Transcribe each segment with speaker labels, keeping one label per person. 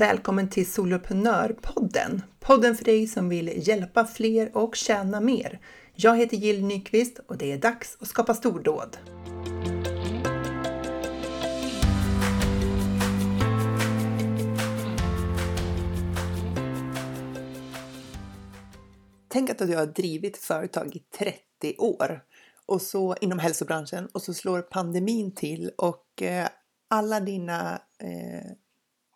Speaker 1: Välkommen till Soloprenörpodden! Podden för dig som vill hjälpa fler och tjäna mer. Jag heter Jill Nyqvist och det är dags att skapa stordåd. Tänk att du har drivit företag i 30 år och så inom hälsobranschen och så slår pandemin till och eh, alla dina eh,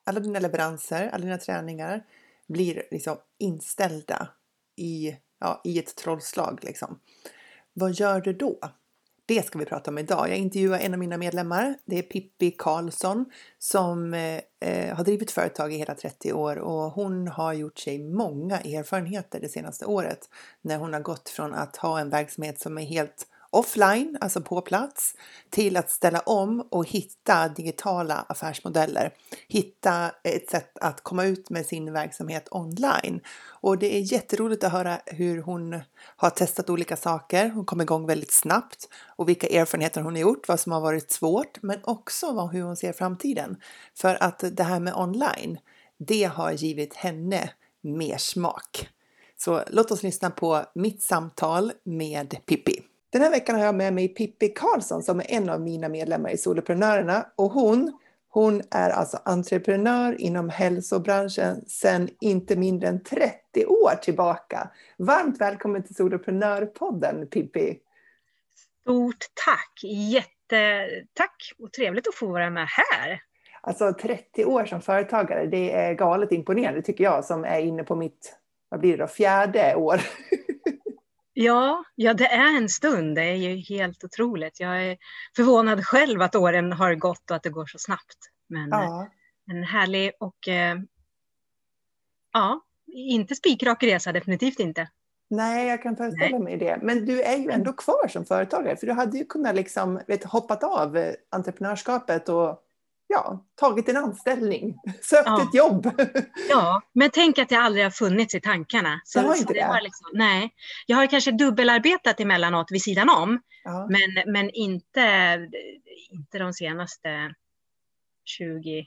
Speaker 1: alla dina leveranser, alla dina träningar blir liksom inställda i, ja, i ett trollslag. Liksom. Vad gör du då? Det ska vi prata om idag. Jag intervjuar en av mina medlemmar. Det är Pippi Karlsson som eh, eh har drivit företag i hela 30 år och hon har gjort sig många erfarenheter det senaste året när hon har gått från att ha en verksamhet som är helt offline, alltså på plats, till att ställa om och hitta digitala affärsmodeller. Hitta ett sätt att komma ut med sin verksamhet online. Och det är jätteroligt att höra hur hon har testat olika saker. Hon kom igång väldigt snabbt och vilka erfarenheter hon har gjort, vad som har varit svårt, men också hur hon ser framtiden. För att det här med online, det har givit henne mer smak. Så låt oss lyssna på mitt samtal med Pippi. Den här veckan har jag med mig Pippi Karlsson som är en av mina medlemmar i Soloprenörerna och hon, hon är alltså entreprenör inom hälsobranschen sedan inte mindre än 30 år tillbaka. Varmt välkommen till Soloprenörpodden Pippi!
Speaker 2: Stort tack! Jättetack och trevligt att få vara med här.
Speaker 1: Alltså 30 år som företagare, det är galet imponerande tycker jag som är inne på mitt, vad blir det då, fjärde år.
Speaker 2: Ja, ja, det är en stund. Det är ju helt otroligt. Jag är förvånad själv att åren har gått och att det går så snabbt. Men ja. en härlig och eh, ja, inte spikrak resa, definitivt inte.
Speaker 1: Nej, jag kan föreställa mig det. Men du är ju ändå kvar som företagare, för du hade ju kunnat liksom, vet, hoppat av eh, entreprenörskapet och ja, tagit en anställning, sökt ja. ett jobb.
Speaker 2: Ja, men tänk att det aldrig har funnits i tankarna.
Speaker 1: Så, det har inte det? det
Speaker 2: liksom, nej, jag har kanske dubbelarbetat emellanåt vid sidan om, ja. men, men inte, inte de senaste 20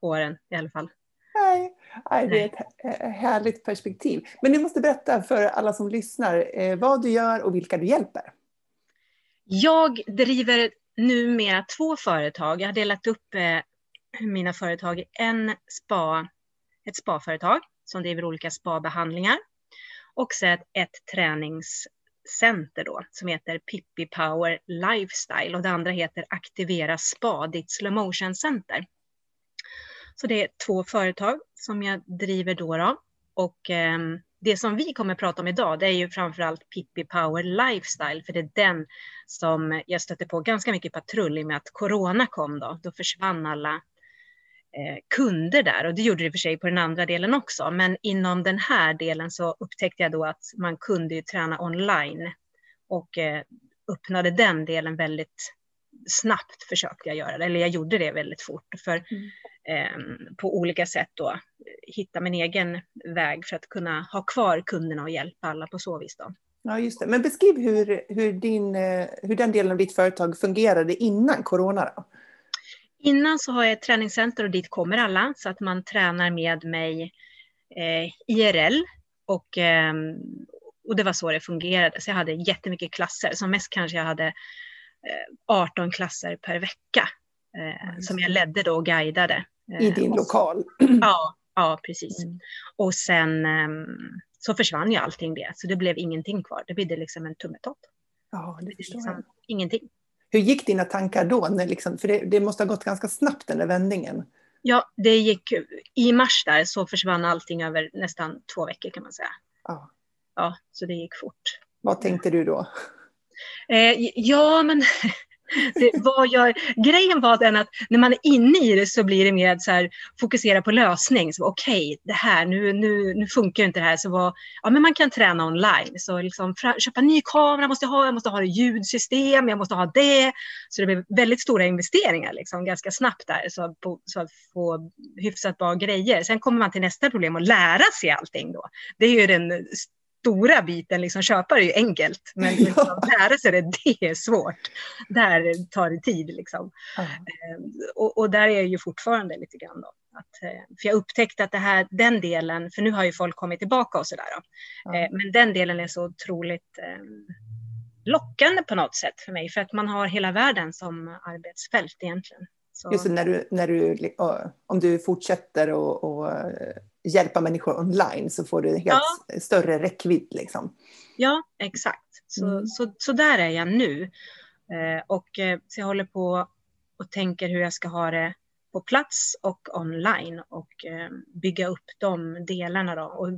Speaker 2: åren i alla fall.
Speaker 1: Nej, nej, det är ett härligt perspektiv. Men du måste berätta för alla som lyssnar eh, vad du gör och vilka du hjälper.
Speaker 2: Jag driver numera två företag. Jag har delat upp eh, mina företag i en spa, ett spaföretag som driver olika spabehandlingar och sen ett träningscenter då som heter Pippi Power Lifestyle och det andra heter Aktivera Spa, ditt slow motion center. Så det är två företag som jag driver då, då. och eh, det som vi kommer att prata om idag, det är ju framförallt Pippi Power Lifestyle, för det är den som jag stötte på ganska mycket patrull i med att corona kom då. Då försvann alla eh, kunder där och det gjorde det för sig på den andra delen också. Men inom den här delen så upptäckte jag då att man kunde ju träna online och eh, öppnade den delen väldigt snabbt försökte jag göra det, eller jag gjorde det väldigt fort. För mm eh, på olika sätt då hitta min egen väg för att kunna ha kvar kunderna och hjälpa alla på så vis. Då.
Speaker 1: Ja, just det. Men beskriv hur, hur, din, eh, hur den delen av ditt företag fungerade innan corona. Då.
Speaker 2: Innan så har jag ett träningscenter och dit kommer alla så att man tränar med mig eh, IRL och, eh, och det var så det fungerade. Så jag hade jättemycket klasser, som mest kanske jag hade 18 eh, klasser per vecka eh, som jag ledde då och guidade.
Speaker 1: I din och, lokal?
Speaker 2: Ja, ja precis. Mm. Och sen ehm, så försvann ju allting det, så det blev ingenting kvar. Det blev liksom en tummetott.
Speaker 1: Ja, det förstår liksom, jag.
Speaker 2: Ingenting.
Speaker 1: Hur gick dina tankar då? När liksom, för det, det, måste ha gått ganska snabbt den där vändningen.
Speaker 2: Ja, det gick i mars där så försvann allting över nästan två veckor kan man säga. Ja. Ja, så det gick fort.
Speaker 1: Vad tänkte du då?
Speaker 2: Eh, ja, men det var jag, grejen var den att när man är inne i det så blir det mer så här, fokusera på lösning. Okej, okay, det här, nu, nu, nu funkar inte det här. Så var, ja, men man kan träna online. Så liksom, köpa ny kamera måste jag ha, jag måste ha ljudsystem, jag måste ha det. Så det blev väldigt stora investeringar liksom, ganska snabbt där så, på, så att få hyfsat bra grejer. Sen kommer man till nästa problem och lära sig allting då. Det är ju den stora biten, liksom, köpa det är ju enkelt, men liksom, lära sig det, det är svårt. Där tar det tid. Liksom. Mm. och, och, där är jag ju fortfarande lite grann. Då. Att, eh, för jag upptäckte att det här, den delen, för nu har ju folk kommit tillbaka och sådär. Ja. Men den delen är så otroligt lockande på något sätt för mig, för att man har hela världen som arbetsfält egentligen.
Speaker 1: Så. Just det, när du, när du, om du fortsätter att hjälpa människor online så får du helt ja. större räckvidd. Liksom.
Speaker 2: Ja, exakt. Så, mm. så, så där är jag nu. Eh, och eh, så jag håller på och tänker hur jag ska ha det på plats och online och eh, bygga upp de delarna. Då. Och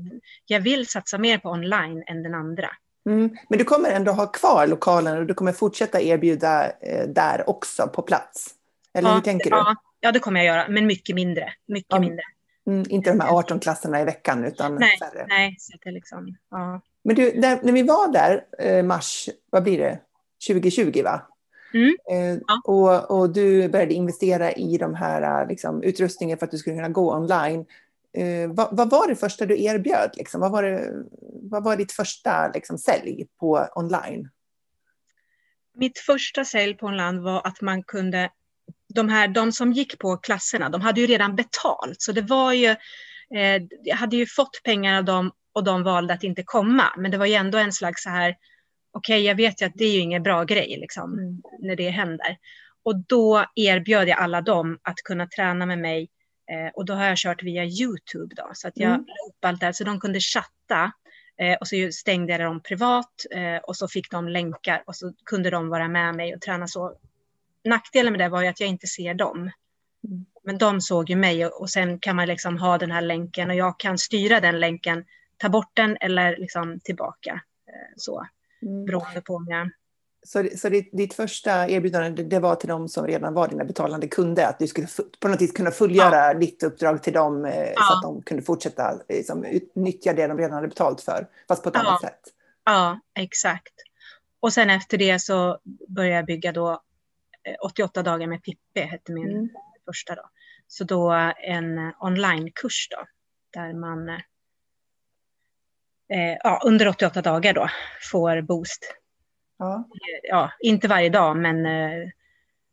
Speaker 2: jag vill satsa mer på online än den andra.
Speaker 1: Mm. Men du kommer ändå ha kvar lokalen och du kommer fortsätta erbjuda där också på plats? Eller
Speaker 2: ja,
Speaker 1: hur tänker du?
Speaker 2: Ja, ja, det kommer jag göra, men mycket mindre. Mycket ja. mindre.
Speaker 1: Mm, inte de här 18 klasserna i veckan utan
Speaker 2: nej,
Speaker 1: färre.
Speaker 2: Nej, så det liksom, ja.
Speaker 1: Men du, där, när vi var där, eh, mars, vad blir det, 2020 va?
Speaker 2: Mm.
Speaker 1: Eh, ja. och, och du började investera i de här eh, liksom, utrustningen för att du skulle kunna gå online. Eh, vad, vad, var det första du erbjöd? Liksom? Vad, var det, vad var ditt första liksom, sälj på online?
Speaker 2: Mitt första sälj på online var att man kunde de, här, de som gick på klasserna, de hade ju redan betalt. Så det var ju, eh, jag hade ju fått pengar av dem och de valde att inte komma. Men det var ju ändå en slags så här, okej, okay, jag vet ju att det är ju ingen bra grej liksom, mm. när det händer. Och då erbjöd jag alla dem att kunna träna med mig. Eh, och då har jag kört via YouTube då, så att jag mm. la allt det här, så de kunde chatta. Eh, och så stängde jag dem privat eh, och så fick de länkar och så kunde de vara med mig och träna så nackdelen med det var ju att jag inte ser dem. Mm. Men de såg ju mig och, sen kan man liksom ha den här länken och jag kan styra den länken, ta bort den eller liksom tillbaka. Eh, så, mm. beroende på om jag...
Speaker 1: Så, så ditt, ditt första erbjudande det var till de som redan var dina betalande kunder, att du skulle på något vis kunna fullgöra ja. ditt uppdrag till dem eh, ja. så att de kunde fortsätta liksom, utnyttja det de redan hade betalt för, fast på ett ja. annat sätt?
Speaker 2: Ja, exakt. Och sen efter det så började jag bygga då 88 dagar med Pippi hette min mm. första då. Så då en onlinekurs då, där man eh, ja, under 88 dagar då får boost. Ja. ja, inte varje dag, men eh,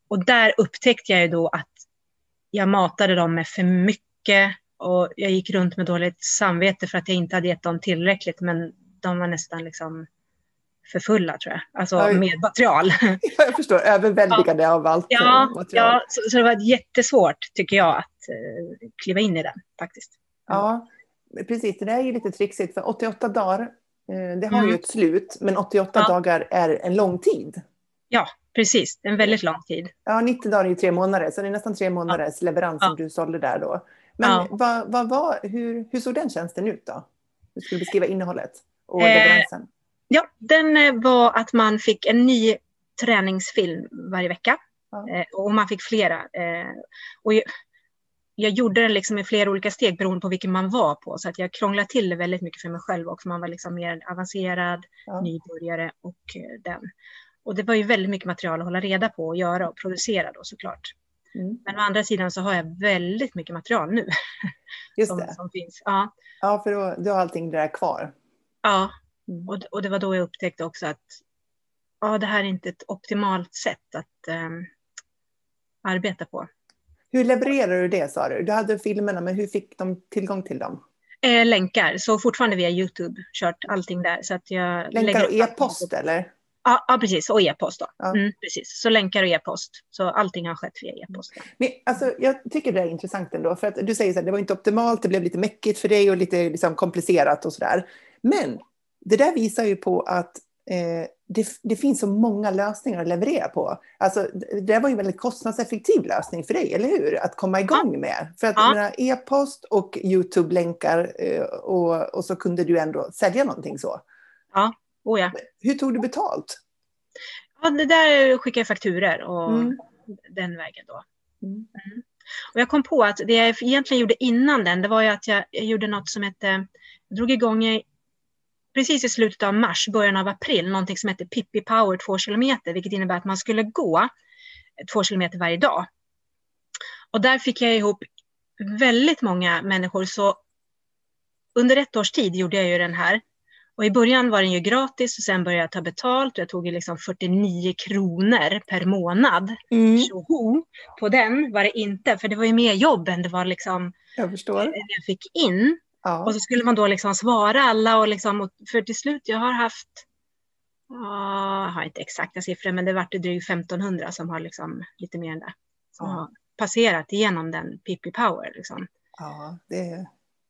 Speaker 2: och där upptäckte jag ju då att jag matade dem med för mycket och jag gick runt med dåligt samvete för att jag inte hade gett dem tillräckligt, men de var nästan liksom för fulla tror jag, alltså Oj. med material.
Speaker 1: jag förstår, överväldigande ja. av allt
Speaker 2: ja, material. Ja, så, så, det var jättesvårt tycker jag att uh, kliva in i den faktiskt.
Speaker 1: Ja, precis. Det där är ju lite trixigt för 88 dagar, uh, det har mm. ju ett slut, men 88 ja. dagar är en lång tid.
Speaker 2: Ja, precis. En väldigt lång tid.
Speaker 1: Ja, 90 dagar är ju tre månader, så det är nästan tre månaders ja. leverans som du sålde där då. Men vad, vad var, hur, hur såg den tjänsten ut då? Du skulle beskriva innehållet och eh, leveransen.
Speaker 2: Ja, den eh, var att man fick en ny träningsfilm varje vecka. Ja. Eh, och man fick flera. Eh, och jag, jag, gjorde den liksom i flera olika steg beroende på vilken man var på. Så att jag krånglade till det väldigt mycket för mig själv också. Man var liksom mer avancerad, ja. nybörjare och den. Och det var ju väldigt mycket material att hålla reda på och göra och producera då såklart. Mm. Men å andra sidan så har jag väldigt mycket material nu.
Speaker 1: Just som, det.
Speaker 2: Som finns. Ja.
Speaker 1: ja, för då, du har allting där kvar.
Speaker 2: Ja, Mm. Och, och, det var då jag upptäckte också att ja, det här är inte ett optimalt sätt att um, arbeta på.
Speaker 1: Hur levererar du det sa du? Du hade filmerna, men hur fick de tillgång till dem?
Speaker 2: Eh, länkar, så fortfarande via Youtube, kört allting där. Så att jag
Speaker 1: länkar och e-post eller?
Speaker 2: Ja, ja, precis. Och e-post då. Ja. Mm, precis. Så länkar och e-post. Så allting har skett via e-post.
Speaker 1: Men, alltså, jag tycker det är intressant ändå. För att du säger att det var inte optimalt, det blev lite mäckigt för dig och lite liksom, komplicerat och sådär. Men det där visar ju på att eh, det, det, finns så många lösningar att leverera på. Alltså, det var ju en väldigt kostnadseffektiv lösning för dig, eller hur? Att komma igång med. För att ja. e-post och YouTube-länkar eh, och, och så kunde du ändå sälja någonting så.
Speaker 2: Ja, oh ja.
Speaker 1: Hur tog du betalt?
Speaker 2: Ja, det där skickade jag fakturer och mm. den vägen då. Mm. Mm. Och jag kom på att det jag egentligen gjorde innan den, det var ju att jag, jag gjorde något som hette, jag drog igång precis i slutet av mars, början av april, någonting som heter Pippi Power 2 kilometer, vilket innebär att man skulle gå två kilometer varje dag. Och där fick jag ihop väldigt många människor, så under ett års tid gjorde jag ju den här. Och i början var den ju gratis och sen började jag ta betalt och jag tog ju liksom 49 kronor per månad.
Speaker 1: Mm.
Speaker 2: Tjoho! På den var det inte, för det var ju mer jobb än det var liksom
Speaker 1: Jag förstår.
Speaker 2: jag fick in.
Speaker 1: Ja.
Speaker 2: Och så skulle man då liksom svara alla och liksom, för till slut, jag har haft, ja, jag har inte exakta siffror, men det vart drygt 1500 som har liksom lite mer än det. Som
Speaker 1: Ja.
Speaker 2: har passerat igenom den Pippi Power liksom.
Speaker 1: Ja, det,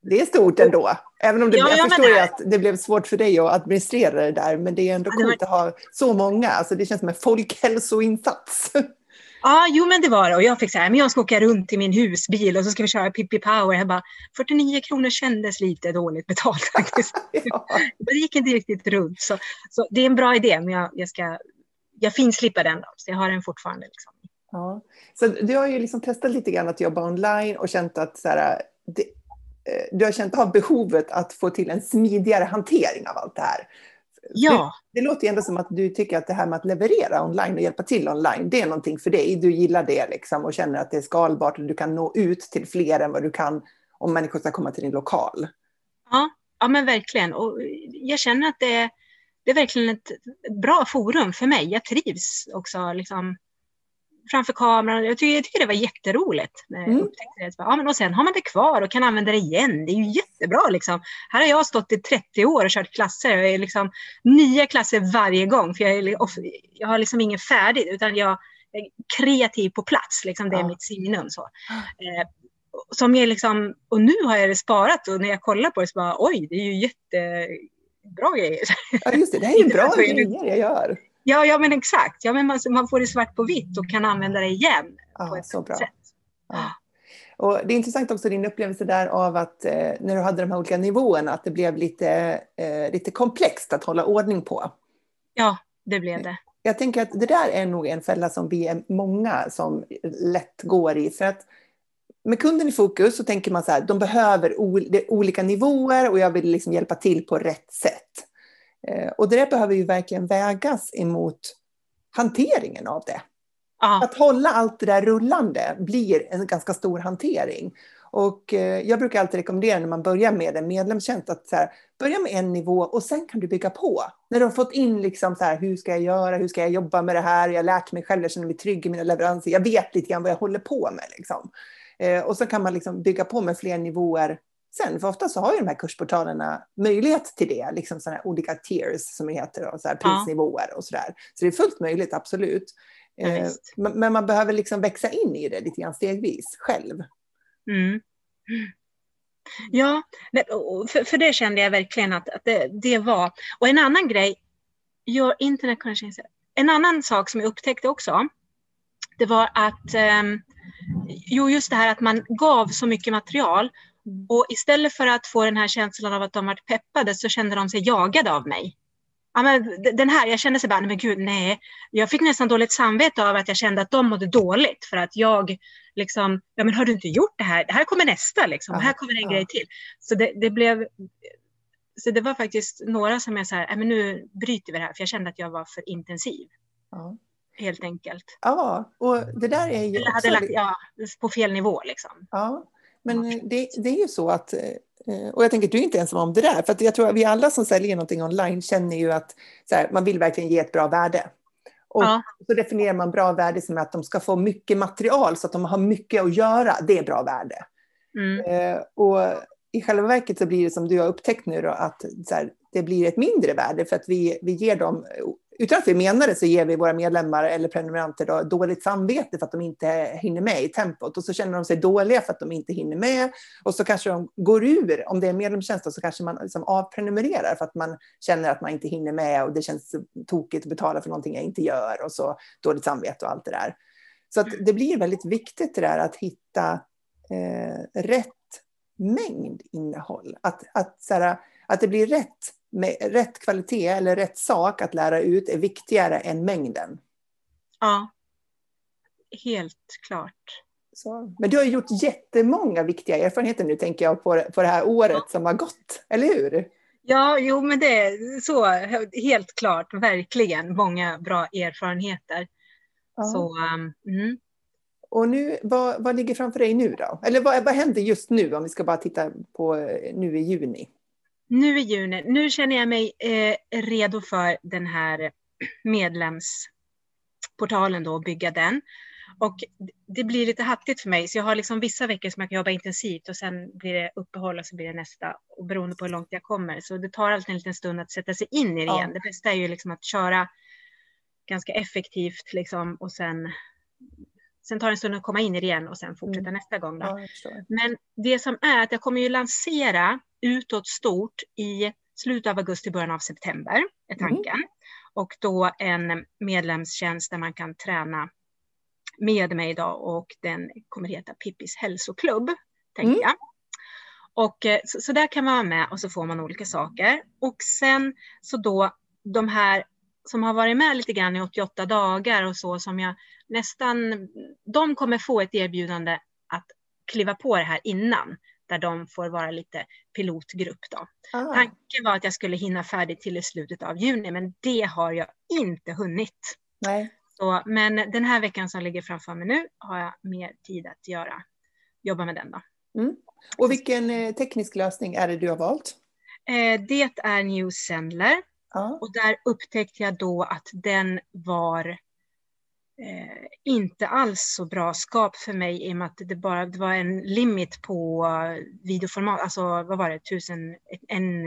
Speaker 1: det är stort ändå. Även om det,
Speaker 2: Ja,
Speaker 1: jag
Speaker 2: ja, men
Speaker 1: förstår
Speaker 2: det-
Speaker 1: att det blev svårt för dig att administrera det där, men det är ändå
Speaker 2: Ja, det var-
Speaker 1: coolt att ha så många. Alltså det känns som en folkhälsoinsats.
Speaker 2: Ja, jo men det var det. Och jag fick så här, men jag ska åka runt i min husbil och så ska vi köra Pippi Power. Jag bara, 49 kronor kändes lite dåligt betalt faktiskt.
Speaker 1: ja.
Speaker 2: Det gick inte riktigt runt. Så, så det är en bra idé, men jag, jag ska, jag finslipar den då. Så jag har den fortfarande. Liksom.
Speaker 1: Ja. Så du har ju liksom testat lite grann att jobba online och känt att så här, det, eh, du har känt av behovet att få till en smidigare hantering av allt det här.
Speaker 2: Ja,
Speaker 1: Det låter ju ändå som att du tycker att det här med att leverera online och hjälpa till online, det är någonting för dig. Du gillar det liksom och känner att det är skalbart och du kan nå ut till fler än vad du kan om människor ska komma till din lokal.
Speaker 2: ja, ja men verkligen. Och jag känner att det är, det är verkligen ett bra forum för mig. Jag trivs också liksom, framför kameran. Jag tycker, jag tycker det var jätteroligt. När jag
Speaker 1: Mm.
Speaker 2: det. Ja, men och sen har man det kvar och kan använda det igen. Det är ju jättebra. Liksom. Här har jag stått i 30 år och kört klasser. Jag är liksom nya klasser varje gång. För jag, är, jag har liksom ingen färdigt utan jag är kreativ på plats. Liksom. Det är
Speaker 1: Ja.
Speaker 2: mitt signum. Så. Eh, som är liksom, och nu har jag det sparat och när jag kollar på det så bara oj, det är ju jättebra grejer.
Speaker 1: Ja, just det, det här är ju bra
Speaker 2: jag-
Speaker 1: grejer jag gör.
Speaker 2: Ja, ja men exakt. Ja, men man, man får det svart på vitt och kan använda det igen på
Speaker 1: Ja,
Speaker 2: ett
Speaker 1: så bra.
Speaker 2: sätt.
Speaker 1: Ja. Och det är intressant också din upplevelse där av att eh, när du hade de här olika nivåerna, att det blev lite, eh, lite komplext att hålla ordning på.
Speaker 2: Ja, det blev det.
Speaker 1: Jag tänker att det där är nog en fälla som vi är många som lätt går i. För att med kunden i fokus så tänker man så här, de behöver olika nivåer och jag vill liksom hjälpa till på rätt sätt. Eh, och det där behöver ju verkligen vägas emot hanteringen av det.
Speaker 2: Ja,
Speaker 1: Att hålla allt det där rullande blir en ganska stor hantering. Och eh, jag brukar alltid rekommendera när man börjar med en medlemstjänst att så här, börja med en nivå och sen kan du bygga på. När du har fått in liksom så här, hur ska jag göra, hur ska jag jobba med det här, jag har lärt mig själv, jag känner mig trygg i mina leveranser, jag vet lite grann vad jag håller på med. Liksom. Eh, och så kan man liksom bygga på med fler nivåer sen, för ofta så har ju de här kursportalerna möjlighet till det, liksom sådana här olika tiers som det heter, och så här prisnivåer och sådär. Så det är fullt möjligt, absolut.
Speaker 2: Ja,
Speaker 1: Eh, men man behöver liksom växa in i det lite grann stegvis själv.
Speaker 2: mm. ja för, för det kände jag verkligen att, att det, det var. Och en annan grej, your internet connection, en annan sak som jag upptäckte också, det var att, ehm, jo just det här att man gav så mycket material och istället för att få den här känslan av att de varit peppade så kände de sig jagade av mig. Ja, men den här, jag kände sig bara, nej men gud, nej. Jag fick nästan dåligt samvete av att jag kände att de mådde dåligt för att jag liksom, ja men har du inte gjort det här? Det här kommer nästa liksom,
Speaker 1: Ja,
Speaker 2: här kommer en
Speaker 1: ja.
Speaker 2: grej till. Så det, det blev, så det var faktiskt några som jag sa, nej men nu bryter vi det här, för jag kände att jag var för intensiv,
Speaker 1: Ja.
Speaker 2: helt enkelt.
Speaker 1: ja, och det där är ju
Speaker 2: Eller hade lagt, ja, på fel nivå liksom.
Speaker 1: Ja, men eh, det, det är ju så att, eh, och jag tänker att du är inte ensam om det där, för jag tror att vi alla som säljer någonting online känner ju att här, man vill verkligen ge ett bra värde. Och
Speaker 2: Ja.
Speaker 1: så definierar man bra värde som att de ska få mycket material så att de har mycket att göra, det är bra värde.
Speaker 2: Mm.
Speaker 1: Eh, och i själva verket så blir det som du har upptäckt nu då, att här, det blir ett mindre värde för att vi, vi ger dem, utan att vi menar det så ger vi våra medlemmar eller prenumeranter då, dåligt samvete för att de inte hinner med i tempot och så känner de sig dåliga för att de inte hinner med och så kanske de går ur, om det är medlemstjänst så kanske man liksom avprenumererar för att man känner att man inte hinner med och det känns tokigt att betala för någonting jag inte gör och så dåligt samvete och allt det där. Så att det blir väldigt viktigt det där att hitta eh, rätt mängd innehåll. Att, att, så här, att det blir rätt, med, rätt kvalitet eller rätt sak att lära ut är viktigare än mängden.
Speaker 2: Ja, helt klart.
Speaker 1: Så. Men du har gjort jättemånga viktiga erfarenheter nu, tänker jag, på, på det här året som har gått. Eller hur?
Speaker 2: Ja, jo, men det är så helt klart, verkligen många bra erfarenheter.
Speaker 1: Ja.
Speaker 2: Så, um, mm.
Speaker 1: Och nu, vad, vad ligger framför dig nu då? Eller vad, vad händer just nu, om vi ska bara titta på eh, nu i juni?
Speaker 2: Nu i juni, nu känner jag mig eh, redo för den här medlemsportalen då, och bygga den. Och det blir lite hattigt för mig, så jag har liksom vissa veckor som jag kan jobba intensivt och sen blir det uppehåll och så blir det nästa, och beroende på hur långt jag kommer. Så det tar alltid en liten stund att sätta sig in i det
Speaker 1: Ja.
Speaker 2: igen. Det bästa är ju liksom att köra ganska effektivt liksom, och sen, sen tar det en stund att komma in i det igen och sen fortsätta
Speaker 1: Mm.
Speaker 2: nästa gång. Då.
Speaker 1: Ja.
Speaker 2: Men det som är att jag kommer ju lansera utåt stort i slutet av augusti, början av september, är
Speaker 1: Mm.
Speaker 2: tanken. Och då en medlemstjänst där man kan träna med mig idag och den kommer heta Pippis hälsoklubb, tänker
Speaker 1: Mm.
Speaker 2: jag. Och eh, så, så där kan man vara med och så får man olika saker. Och sen så då de här som har varit med lite grann i 88 dagar och så som jag nästan, de kommer få ett erbjudande att kliva på det här innan, där de får vara lite pilotgrupp då.
Speaker 1: Ah,
Speaker 2: Tanken var att jag skulle hinna färdigt till i slutet av juni, men det har jag inte hunnit.
Speaker 1: nej.
Speaker 2: Så, men den här veckan som ligger framför mig nu har jag mer tid att göra, jobba med den då.
Speaker 1: Och vilken eh, teknisk lösning är det du har valt?
Speaker 2: Eh, det är New Sendler
Speaker 1: Ja.
Speaker 2: och där upptäckte jag då att den var eh, inte alls så bra skap för mig i och med att det bara det var en limit på eh, videoformat, alltså vad var det, tusen, en,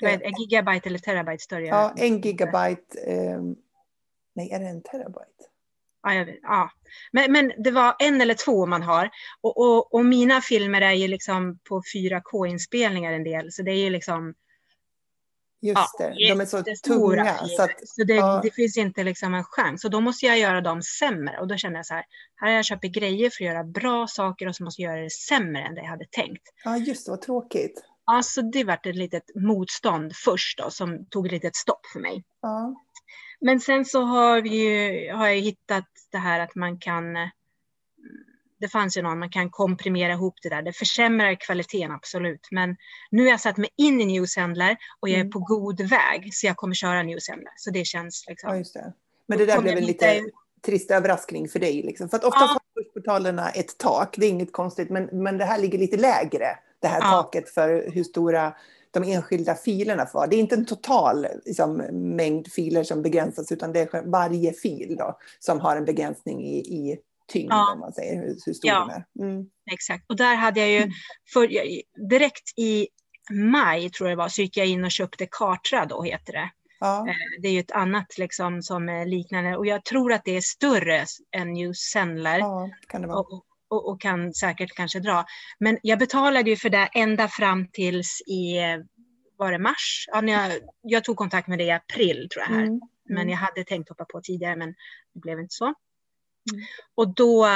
Speaker 2: det, en gigabyte eller terabyte större?
Speaker 1: ja, en gigabyte. ehm, nej, är det en terabyte?
Speaker 2: Ja, ja. Men, men det var en eller två man har. Och, och, och mina filmer är ju liksom på 4K-inspelningar en del, så det är ju liksom
Speaker 1: Just
Speaker 2: Ja,
Speaker 1: det, de är så tunga. Så att,
Speaker 2: Så det,
Speaker 1: ja.
Speaker 2: det finns inte liksom en chans. Så då måste jag göra dem sämre. Och då kände jag så här, här har jag köpt grejer för att göra bra saker och så måste jag göra det sämre än det jag hade tänkt.
Speaker 1: ja, just det, vad tråkigt.
Speaker 2: Alltså det vart ett litet motstånd först då, som tog ett litet stopp för mig.
Speaker 1: Ja.
Speaker 2: Men sen så har, vi ju, har jag hittat det här att man kan, det fanns ju någon, man kan komprimera ihop det där. Det försämrar kvaliteten absolut. Men nu har jag satt mig in i Newsendler och jag är
Speaker 1: Mm.
Speaker 2: på god väg. Så jag kommer köra Newsendler. Så det känns liksom.
Speaker 1: ja, just det. Men det där blev en lite trist överraskning för dig. Liksom. För att oftast
Speaker 2: Ja.
Speaker 1: har kursportalerna ett tak, det är inget konstigt, men, men det här ligger lite lägre. Det här
Speaker 2: Ja.
Speaker 1: taket för hur stora de enskilda filerna får. Det är inte en total liksom, mängd filer som begränsas, utan det är varje fil då, som har en begränsning i, i tyngd,
Speaker 2: Ja.
Speaker 1: om man säger, hur, hur stor
Speaker 2: Ja.
Speaker 1: den är. Mm.
Speaker 2: Exakt. Och där hade jag ju,
Speaker 1: Mm.
Speaker 2: för, direkt i maj tror jag det var, så gick jag in och köpte Kartra då heter det.
Speaker 1: Ja.
Speaker 2: Eh, Det är ju ett annat liksom som är liknande och jag tror att det är större än New Sendler.
Speaker 1: ja, kan det vara.
Speaker 2: och, och, och kan säkert kanske dra. Men jag betalade ju för det ända fram tills i, var det mars? Ja, när jag, jag tog kontakt med det i april tror jag här.
Speaker 1: Mm.
Speaker 2: Men jag hade tänkt hoppa på tidigare men det blev inte så. Och då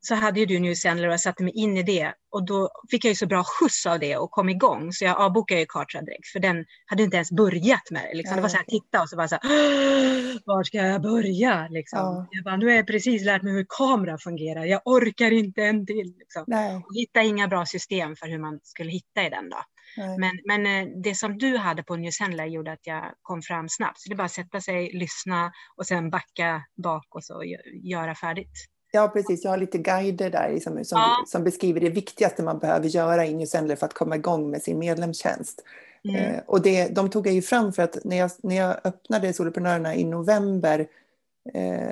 Speaker 2: så hade ju du New Sendler och jag satte mig in i det och då fick jag ju så bra skjuts av det och kom igång så jag avbokade ju Kartra direkt för den hade inte ens börjat med det. Liksom. Det var så här, titta och så var så här, "Åh, var ska jag börja? Liksom.
Speaker 1: Ja.
Speaker 2: Jag bara, nu har jag precis lärt mig hur kamera fungerar, jag orkar inte en till. Liksom. Och hitta inga bra system för hur man skulle hitta i den då.
Speaker 1: Nej.
Speaker 2: Men, men eh, det som du hade på New Sendler gjorde att jag kom fram snabbt. Så det är bara att sätta sig, lyssna och sen backa bak och så gö- göra färdigt.
Speaker 1: Ja, precis. Jag har lite guider där liksom, som,
Speaker 2: Ja.
Speaker 1: som beskriver det viktigaste man behöver göra i New Zealand för att komma igång med sin medlemstjänst.
Speaker 2: Mm.
Speaker 1: Eh, och det, de tog jag ju fram för att när jag, när jag öppnade Soloprenörerna i november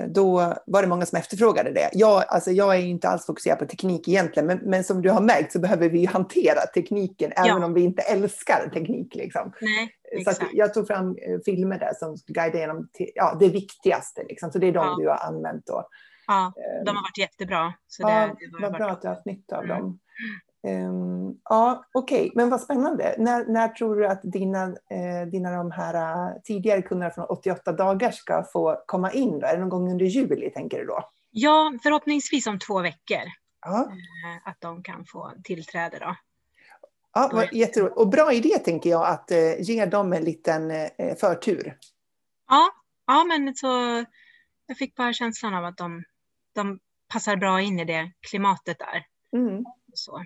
Speaker 1: då var det många som efterfrågade det. Jag, alltså jag är inte alls fokuserad på teknik egentligen, men, men som du har märkt så behöver vi hantera tekniken även om vi inte älskar teknik. Liksom.
Speaker 2: Nej,
Speaker 1: Så jag tog fram eh, filmer där som guidar genom till, ja, det viktigaste. Liksom. Så det är de
Speaker 2: Ja.
Speaker 1: du har använt då.
Speaker 2: Ja,
Speaker 1: Eh,
Speaker 2: de har varit jättebra. Så
Speaker 1: ja,
Speaker 2: det, det var varit
Speaker 1: bra att du har haft nytta av
Speaker 2: Mm.
Speaker 1: dem. Ehm, ja, okej, men vad spännande. När, när tror du att dina, eh, dina de här eh, tidigare kunderna från 88 dagar ska få komma in? Då? Är det någon gång under juli, tänker du då?
Speaker 2: Ja, förhoppningsvis om två veckor.
Speaker 1: Ja,
Speaker 2: eh, Att de kan få tillträde då.
Speaker 1: ja vad jätteroligt. Och bra idé, tänker jag, att eh, ge dem en liten förtur.
Speaker 2: Ja, ja, men så jag fick bara känslan av att de, de passar bra in i det klimatet där.
Speaker 1: Mm.
Speaker 2: Så.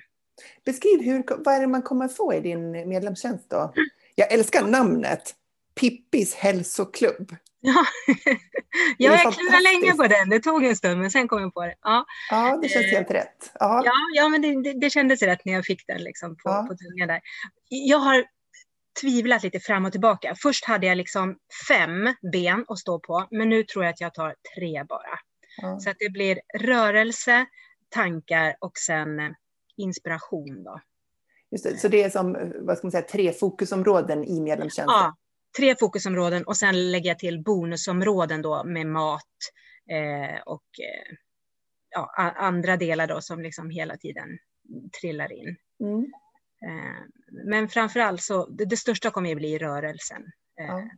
Speaker 1: Beskriv hur, vad är det man kommer få i din medlemstjänst då? Jag älskar namnet. Pippis hälsoklubb.
Speaker 2: Ja, jag klurade länge på den. Det tog en stund, men sen kom jag på det. Ja,
Speaker 1: Ja, det känns
Speaker 2: Eh,
Speaker 1: helt rätt. Ja.
Speaker 2: ja, ja men det, det, det kändes rätt när jag fick den liksom på,
Speaker 1: Ja.
Speaker 2: på tungan där. Jag har tvivlat lite fram och tillbaka. Först hade jag liksom fem ben att stå på, men nu tror jag att jag tar tre bara. Ja. Så att det blir rörelse, tankar och sen inspiration. Då.
Speaker 1: Just det, så det är som vad ska man säga, tre fokusområden i medlemstjänsten?
Speaker 2: Ja, tre fokusområden och sen lägger jag till bonusområden då med mat eh, och eh, ja, andra delar då som liksom hela tiden trillar in. Mm. Eh, men framför allt så, det, det, största kommer att bli rörelsen. Eh, ja.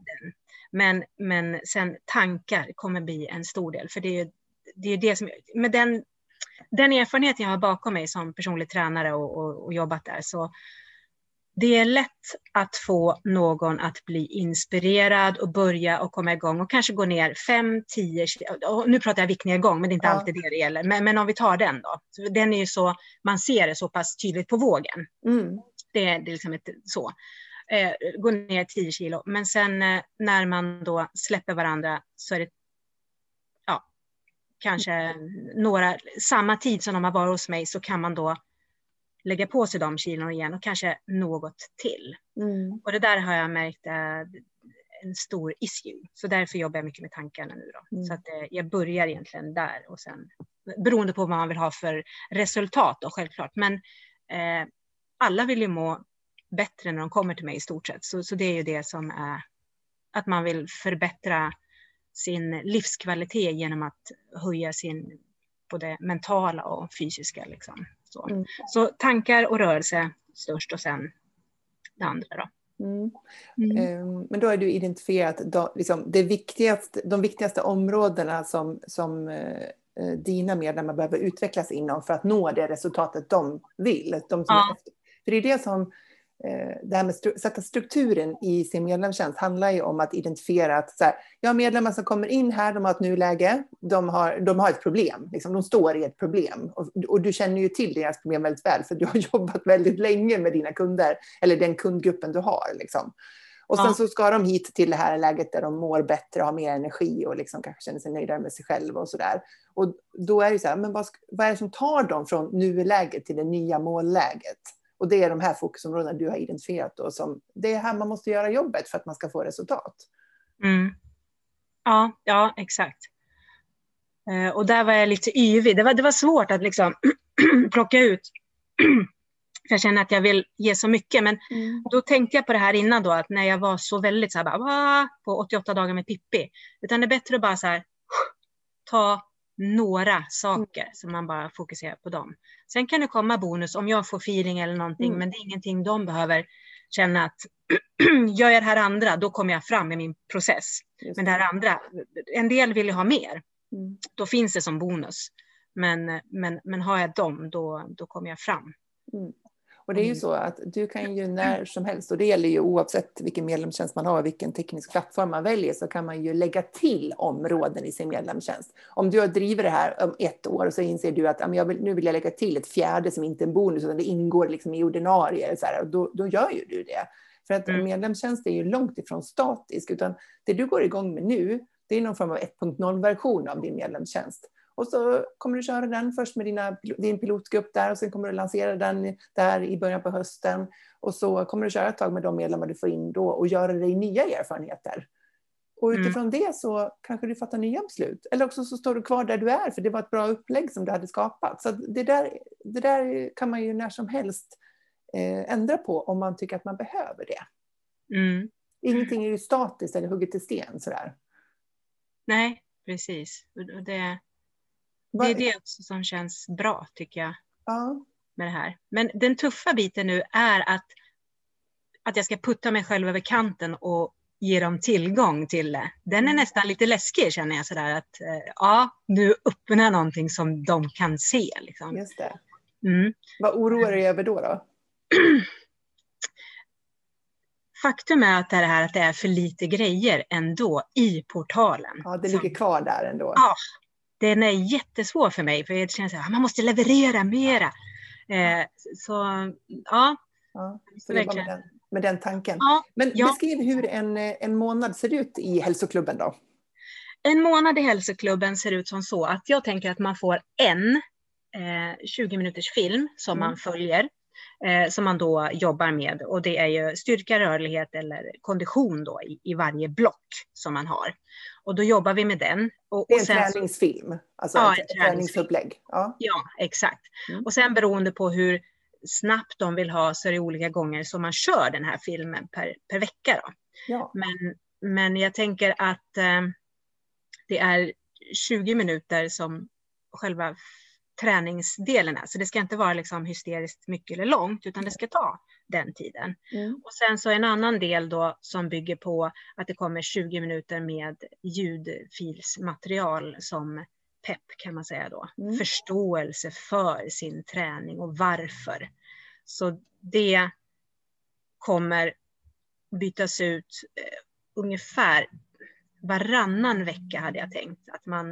Speaker 2: Men, men sen tankar kommer bli en stor del, för det är det, är det som, med den, den erfarenhet jag har bakom mig som personlig tränare och, och, och jobbat där, så det är lätt att få någon att bli inspirerad och börja och komma igång och kanske gå ner 5, 10 kilo. Nu pratar jag viktnedgång, men det är inte ja. alltid det det gäller. Men, men, om vi tar den då. Den är ju så, man ser det så pass tydligt på vågen. Mm. Det, är, det är liksom ett, så. Eh, gå ner 10 kilo. Men sen eh, när man då släpper varandra så är det kanske några, samma tid som de har varit hos mig så kan man då lägga på sig de kilon igen och kanske något till. Mm. Och det där har jag märkt är en stor issue. Så därför jobbar jag mycket med tankarna nu då. Mm. Så att eh, jag börjar egentligen där och sen beroende på vad man vill ha för resultat då självklart. Men eh, alla vill ju må bättre när de kommer till mig i stort sett. Så, så det är ju det som är att man vill förbättra sin livskvalitet genom att höja sin både mentala och fysiska liksom. Så, mm. så tankar och rörelse störst och sen det andra. Då. Mm.
Speaker 1: Mm. Ehm, men då har du identifierat då, liksom, det viktigaste, de viktigaste områdena som, som eh, eh, dina medlemmar behöver utvecklas inom för att nå det resultatet de vill. De ja. För det är det som det här med att sätta strukturen i sin medlemstjänst handlar ju om att identifiera att så här, ja, medlemmar som kommer in här, de har ett nuläge, de har, de har ett problem, liksom, de står i ett problem. Och, och, du känner ju till deras problem väldigt väl, för du har jobbat väldigt länge med dina kunder, eller den kundgruppen du har. Liksom. Och sen ja. så ska de hit till det här läget där de mår bättre, har mer energi och liksom kanske känner sig nöjdare med sig själva och så där. Och då är det så här, men vad, vad är det som tar dem från nuläget till det nya målläget? Och det är de här fokusområdena du har identifierat då som det är här man måste göra jobbet för att man ska få resultat.
Speaker 2: Mm. Ja, ja, exakt. Eh, och där var jag lite yvig. Det var, det var svårt att liksom plocka ut. jag känner att jag vill ge så mycket. Men mm. då tänkte jag på det här innan då, att när jag var så väldigt så här, bara, på 88 dagar med Pippi. Utan det är bättre att bara så här, ta några saker mm. som man bara fokuserar på dem. Sen kan det komma bonus om jag får feeling eller någonting, mm. men det är ingenting de behöver känna att gör jag det här andra, då kommer jag fram i min process. Just men det här andra, en del vill ju ha mer. Mm. Då finns det som bonus. Men, men, men har jag dem, då, då kommer jag fram.
Speaker 1: Mm. Och det är ju mm. så att du kan ju när som helst, och det gäller ju oavsett vilken medlemstjänst man har vilken teknisk plattform man väljer, så kan man ju lägga till områden i sin medlemstjänst. Om du har drivit det här om ett år och så inser du att jag vill, nu vill jag lägga till ett fjärde som inte är en bonus, utan det ingår liksom i ordinarie, så här, då, då gör ju du det. För att mm. medlemstjänst är ju långt ifrån statisk, utan det du går igång med nu, det är någon form av 1.0-version av din medlemstjänst. Och så kommer du köra den först med dina, din pilotgrupp där och sen kommer du lansera den där i början på hösten. Och så kommer du köra ett tag med de medlemmar du får in då och göra dig nya erfarenheter. Och mm. utifrån mm. det så kanske du fattar nya beslut. Eller också så står du kvar där du är för det var ett bra upplägg som du hade skapat. Så det där, det där kan man ju när som helst eh, ändra på om man tycker att man behöver det. Mm. Ingenting är ju statiskt eller hugget i sten sådär.
Speaker 2: Nej, precis. Det, det är det också som känns bra tycker jag. Ja. Med det här. Men den tuffa biten nu är att, att jag ska putta mig själv över kanten och ge dem tillgång till det. Den är mm. nästan lite läskig känner jag sådär att eh, ja, nu öppnar jag någonting som de kan se. Liksom.
Speaker 1: Just det. Mm. Vad oroar du dig över då? då?
Speaker 2: Faktum är att det här att det är för lite grejer ändå i portalen.
Speaker 1: Ja, det ligger kvar där ändå.
Speaker 2: Ja, den är jättesvår för mig, för jag känner att man måste leverera mera. Eh, så ja.
Speaker 1: ja så med, den, med den tanken. Ja, Men ja. beskriv hur en, en månad ser ut i hälsoklubben då.
Speaker 2: En månad i hälsoklubben ser ut som så att jag tänker att man får en eh, 20 minuters film som mm. man följer eh, som man då jobbar med och det är ju styrka, rörlighet eller kondition då i, i varje block som man har. Och då jobbar vi med den. Och,
Speaker 1: det är en träningsfilm, alltså ja, ett träningsupplägg.
Speaker 2: Ja. ja, exakt. Mm. Och sen beroende på hur snabbt de vill ha så är det olika gånger som man kör den här filmen per, per vecka. Då. Ja. Men, men jag tänker att eh, det är 20 minuter som själva träningsdelen är. Så det ska inte vara liksom hysteriskt mycket eller långt, utan det ska ta den tiden. Mm. Och sen så en annan del då som bygger på att det kommer 20 minuter med ljudfilsmaterial som pepp kan man säga då. Mm. Förståelse för sin träning och varför. Så det kommer bytas ut eh, ungefär varannan vecka hade jag tänkt att man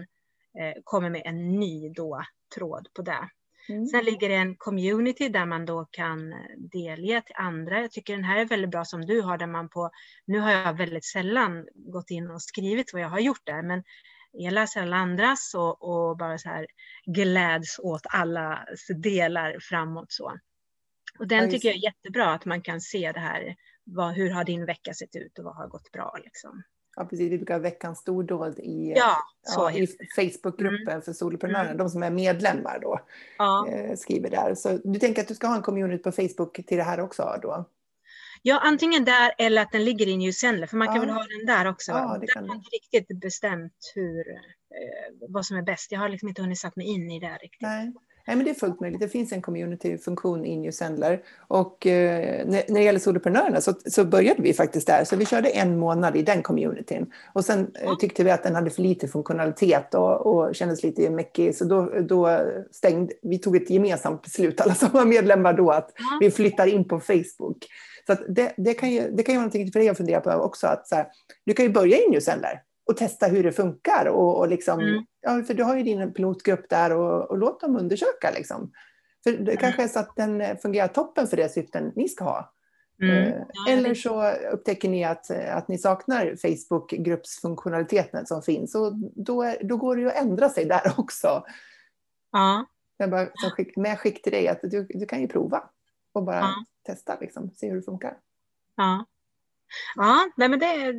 Speaker 2: eh, kommer med en ny då tråd på det. Mm. Sen ligger det en community där man då kan delge till andra. Jag tycker den här är väldigt bra som du har där man på, nu har jag väldigt sällan gått in och skrivit vad jag har gjort där, men jag läser alla andras och, och bara så här gläds åt alla delar framåt så. Och den tycker jag är jättebra att man kan se det här, vad, hur har din vecka sett ut och vad har gått bra liksom.
Speaker 1: Ja, precis. Vi brukar ha veckans stordåd i, ja, ja, i Facebookgruppen mm. för soloprenörer. Mm. De som är medlemmar då ja. eh, skriver där. Så du tänker att du ska ha en community på Facebook till det här också då?
Speaker 2: Ja, antingen där eller att den ligger i New Zealand, för man kan väl ha den där också. Ja, det kan har inte riktigt bestämt hur, eh, vad som är bäst. Jag har liksom inte hunnit satt mig in i det riktigt.
Speaker 1: Nej. Nej, men det är fullt möjligt. Det finns en community-funktion i New Sendler. Och eh, när, det gäller soloprenörerna så, så började vi faktiskt där. Så vi körde en månad i den communityn. Och sen eh, tyckte vi att den hade för lite funktionalitet och, och kändes lite mäckig. Så då, då stängde vi. tog ett gemensamt beslut, alla som var medlemmar då, att vi flyttar in på Facebook. Så det, det, kan ju, det kan ju vara någonting för dig att fundera på också. Att här, du kan ju börja i New Sendler och testa hur det funkar. Och, och liksom, mm. ja, för du har ju din pilotgrupp där och, och låt dem undersöka. Liksom. För det mm. kanske är så att den fungerar toppen för det syften ni ska ha. Mm. Eh, eller så upptäcker ni att, att ni saknar Facebook-gruppsfunktionaliteten som finns. Och då, är, då går det ju att ändra sig där också.
Speaker 2: Ja.
Speaker 1: Jag bara som skick, med skick till dig att du, du kan ju prova och bara ja. testa, liksom, se hur det funkar.
Speaker 2: Ja. Ja, nej men det,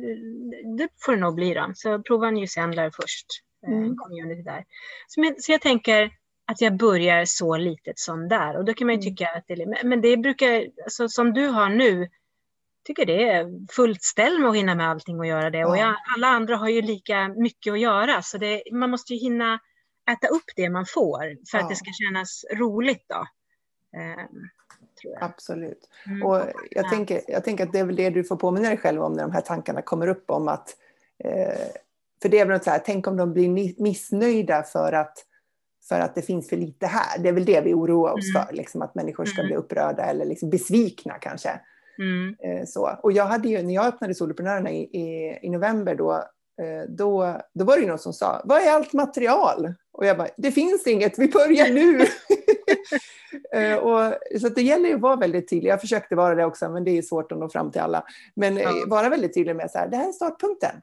Speaker 2: det får det nog bli då. Så prova New Zealand först, eh, mm. community där. Så, men, så jag tänker att jag börjar så litet som där. Och då kan man ju mm. tycka att det, men det brukar, alltså, som du har nu, tycker det är fullt ställ med att hinna med allting och göra det. Ja. Och jag, alla andra har ju lika mycket att göra, så det, man måste ju hinna äta upp det man får för ja. att det ska kännas roligt då. Um,
Speaker 1: tror jag. Absolut. Mm. Och jag, tänker, jag tänker att det är väl det du får påminna dig själv om när de här tankarna kommer upp om att eh, för det är väl så här, tänk om de blir missnöjda för att, för att det finns för lite här. Det är väl det vi oroar oss mm. för, liksom, att människor ska mm. bli upprörda eller liksom besvikna kanske.
Speaker 2: Mm.
Speaker 1: Eh, så. Och jag hade ju, när jag öppnade Soloprenörerna i, i, i november då, eh, då, då var det någon som sa, vad är allt material? Och jag bara, det finns inget, vi börjar nu. Eh, och, så det gäller ju att vara väldigt tydlig. Jag försökte vara det också, men det är svårt att nå fram till alla. Men ja. vara väldigt tydlig med så här, det här är startpunkten.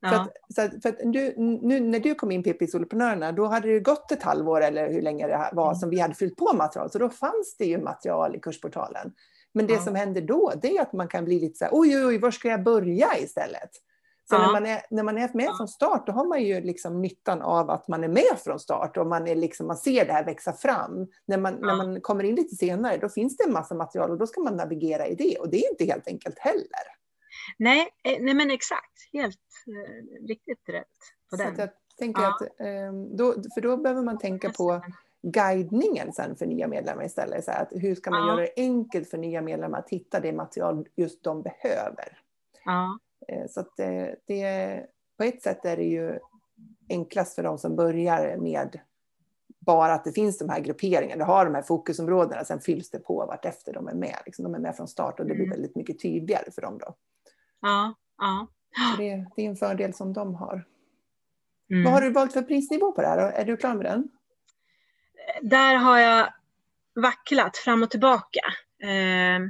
Speaker 1: Ja. För, att, så att, för att du, nu när du kom in PP Soloprenörerna, då hade det gått ett halvår eller hur länge det var mm. som vi hade fyllt på material. Så då fanns det ju material i kursportalen. Men det ja. som händer då, det är att man kan bli lite så här, oj, oj, oj, var ska jag börja istället? Så ja. när, man är, när man är med från start, då har man ju liksom nyttan av att man är med från start och man, är liksom, man ser det här växa fram. När man, ja. när man kommer in lite senare, då finns det en massa material och då ska man navigera i det. Och det är inte helt enkelt heller.
Speaker 2: Nej, eh, nej men exakt. Helt eh, riktigt rätt på
Speaker 1: den. Så jag tänker ja. att, eh, då, för då behöver man tänka på guidningen sen för nya medlemmar istället. Så att hur ska man ja. göra det enkelt för nya medlemmar att hitta det material just de behöver?
Speaker 2: Ja.
Speaker 1: Eh, så att det, det, på ett sätt är det ju enklast för de som börjar med bara att det finns de här grupperingarna, du har de här fokusområdena, sen fylls det på vartefter de är med. Liksom de är med från start och det blir mm. väldigt mycket tydligare för dem då.
Speaker 2: Ja, ja.
Speaker 1: Det, det, är en fördel som de har. Mm. Vad har du valt för prisnivå på det här? Är du klar med den?
Speaker 2: Där har jag vacklat fram och tillbaka. Eh,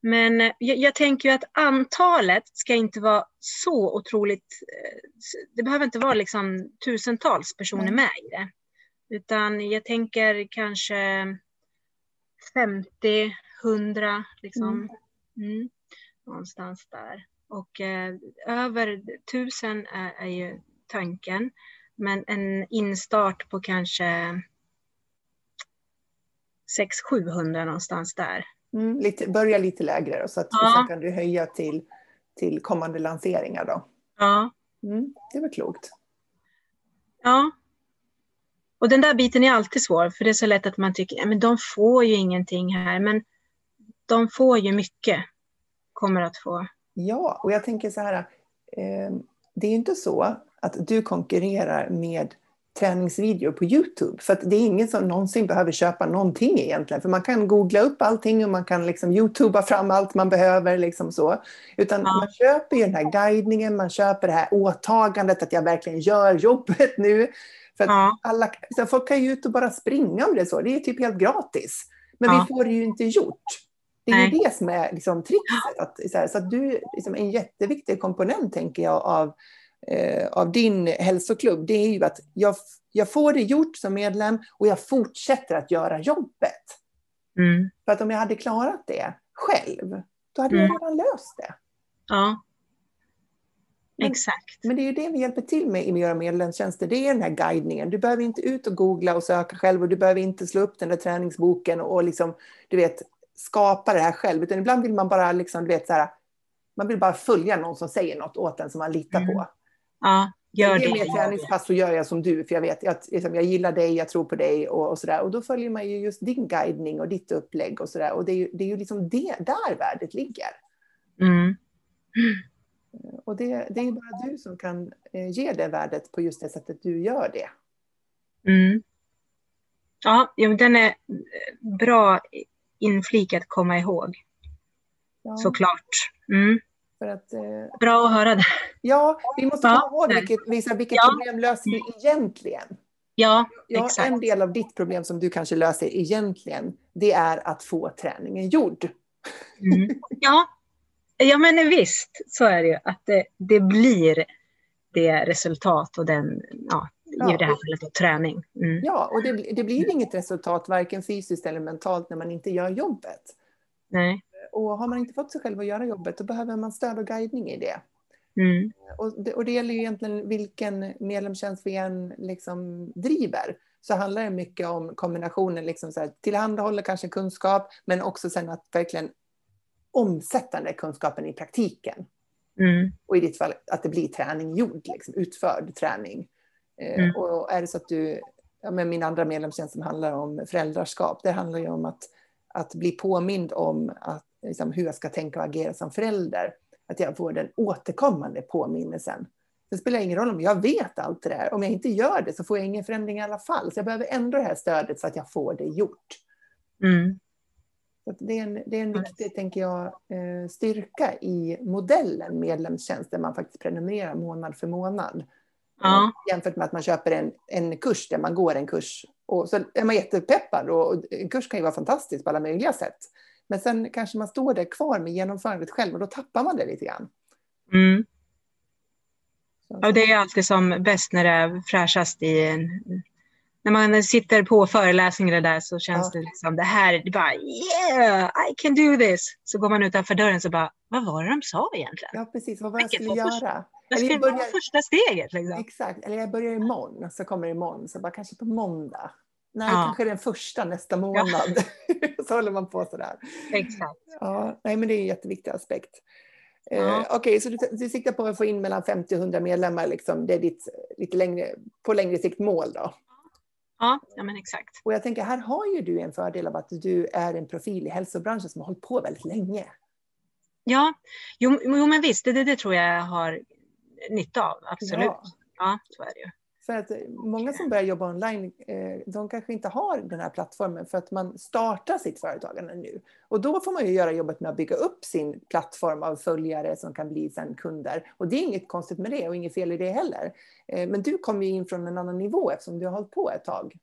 Speaker 2: men eh, jag, jag, tänker att antalet ska inte vara så otroligt, eh, det behöver inte vara liksom tusentals personer med i det. Utan jag tänker kanske 50, 100 liksom.
Speaker 1: Mm.
Speaker 2: Mm. Någonstans där. Och eh, över 1000 är, är ju tanken. Men en instart på kanske 600-700 någonstans där.
Speaker 1: Mm, lite, börja lite lägre då, så att
Speaker 2: Ja.
Speaker 1: sen kan du höja till, till kommande lanseringar då.
Speaker 2: Ja,
Speaker 1: Mm, det väl klokt.
Speaker 2: ja. Och den där biten är alltid svår, för det är så lätt att man tycker, men de får ju ingenting här, men de får ju mycket. Kommer att få.
Speaker 1: Ja, och jag tänker så här, eh, det är ju inte så att du konkurrerar med träningsvideo på Youtube. För att det är ingen som någonsin behöver köpa någonting egentligen. För man kan googla upp allting och man kan liksom Youtuba fram allt man behöver. Liksom så. Utan
Speaker 2: Ja.
Speaker 1: man köper ju den här guidningen, man köper det här åtagandet att jag verkligen gör jobbet nu. För att
Speaker 2: Ja,
Speaker 1: alla, så folk kan ju ut och bara springa om det är så. Det är typ helt gratis. Men
Speaker 2: Ja.
Speaker 1: vi får det ju inte gjort. Det är ju det som är liksom tricket. Att, så, här, så att du, liksom, en jätteviktig komponent tänker jag av, eh, av din hälsoklubb, det är ju att jag, jag får det gjort som medlem och jag fortsätter att göra jobbet.
Speaker 2: mm.
Speaker 1: För att om jag hade klarat det själv, då hade
Speaker 2: Mm.
Speaker 1: jag redan löst det.
Speaker 2: ja.
Speaker 1: Men-
Speaker 2: exakt.
Speaker 1: Men det är ju det vi hjälper till med i våra medlemstjänster. Det är den här guidningen. Du behöver inte ut och googla och söka själv och du behöver inte slå upp den där träningsboken och liksom, du vet, skapa det här själv. Utan ibland vill man bara liksom, du vet, så här, man vill bara följa någon som säger något åt en som man litar
Speaker 2: Mm.
Speaker 1: på.
Speaker 2: Ja, gör det.
Speaker 1: ett träningspass så gör jag som du, för jag vet att liksom, jag gillar dig, jag tror på dig och, och sådär. Och då följer man ju just din guidning och ditt upplägg och sådär. Och det är ju, det är ju liksom det, där värdet ligger.
Speaker 2: Mm.
Speaker 1: Och det, det är bara du som kan eh, ge det värdet på just det sättet du gör det.
Speaker 2: Mm. Ja, den är eh, bra inflik att komma ihåg,
Speaker 1: Ja,
Speaker 2: såklart. Mm.
Speaker 1: För att, eh,
Speaker 2: Bra att höra det.
Speaker 1: ja vi måste
Speaker 2: Ja.
Speaker 1: komma ihåg vilket, visa, vilket
Speaker 2: Ja.
Speaker 1: problem löser vi egentligen.
Speaker 2: Ja,
Speaker 1: Ja,
Speaker 2: exakt.
Speaker 1: en del av ditt problem som du kanske löser egentligen, det är att få träningen gjord.
Speaker 2: Mm. Ja. ja, men visst, så är det ju. Att det, det blir det resultat och den, ja,
Speaker 1: Ja.
Speaker 2: i det här fallet då, träning. Mm.
Speaker 1: Ja, och det, det blir inget resultat, varken fysiskt eller mentalt, när man inte gör jobbet.
Speaker 2: Nej.
Speaker 1: Och har man inte fått sig själv att göra jobbet, då behöver man stöd och guidning i det.
Speaker 2: Mm.
Speaker 1: Och det, och det gäller ju egentligen vilken medlemstjänst vi än liksom driver. Så handlar det mycket om kombinationen, liksom så här, tillhandahåller kanske kunskap, men också sen att verkligen omsätta den där kunskapen i praktiken.
Speaker 2: Mm.
Speaker 1: Och i ditt fall att det blir träning gjord, liksom, utförd träning. Eh,
Speaker 2: Mm.
Speaker 1: Och är det så att du, ja, men min andra medlemstjänst som handlar om föräldraskap, det handlar ju om att, att bli påmind om att, liksom, hur jag ska tänka och agera som förälder. Att jag får den återkommande påminnelsen. Det spelar ingen roll om jag vet allt det där. Om jag inte gör det så får jag ingen förändring i alla fall. Så jag behöver ändå det här stödet så att jag får det gjort.
Speaker 2: Mm.
Speaker 1: Det, är en, det är en viktig, tänker jag, eh, styrka i modellen medlemstjänst där man faktiskt prenumererar månad för månad.
Speaker 2: Ja.
Speaker 1: Eh, Jämfört med att man köper en, en kurs där man går en kurs. Och så är man jättepeppad och en kurs kan ju vara fantastisk på alla möjliga sätt. Men sen kanske man står där kvar med genomförandet själv och då tappar man det lite grann.
Speaker 2: Mm. Ja, det är alltid som bäst när det är fräschast i en... När man sitter på föreläsningar där så känns
Speaker 1: Ja.
Speaker 2: det liksom det här, det bara yeah, I can do this. Så går man utanför dörren så bara, vad var det de sa egentligen?
Speaker 1: ja, precis. Vad var det jag skulle göra?
Speaker 2: Vad skulle
Speaker 1: jag
Speaker 2: vara
Speaker 1: börjar,
Speaker 2: första steget? Liksom?
Speaker 1: exakt. Eller jag börjar imorgon, så kommer imorgon. Så bara kanske på måndag. Nej,
Speaker 2: Ja.
Speaker 1: kanske den första nästa månad. så håller man på sådär.
Speaker 2: Exakt.
Speaker 1: Ja, nej, men det är en jätteviktig aspekt. Eh,
Speaker 2: Ja.
Speaker 1: Okej, så du, du siktar på att få in mellan 50 och 100 medlemmar. Liksom. Det är ditt lite längre, på längre sikt mål då.
Speaker 2: Ja, ja men exakt.
Speaker 1: Och jag tänker, här har ju du en fördel av att du är en profil i hälsobranschen som har hållit på väldigt länge.
Speaker 2: Ja, jo, jo men visst, det, det, det tror jag har nytta av. Absolut.
Speaker 1: Ja.
Speaker 2: Ja, så är det ju.
Speaker 1: För att eh, många som börjar jobba online, eh, de kanske inte har den här plattformen för att man startar sitt företagande nu. Och då får man ju göra jobbet med att bygga upp sin plattform av följare som kan bli sen kunder. Och det är inget konstigt med det och inget fel i det heller. Eh, men du kommer ju in från en annan nivå eftersom du har hållit på ett tag.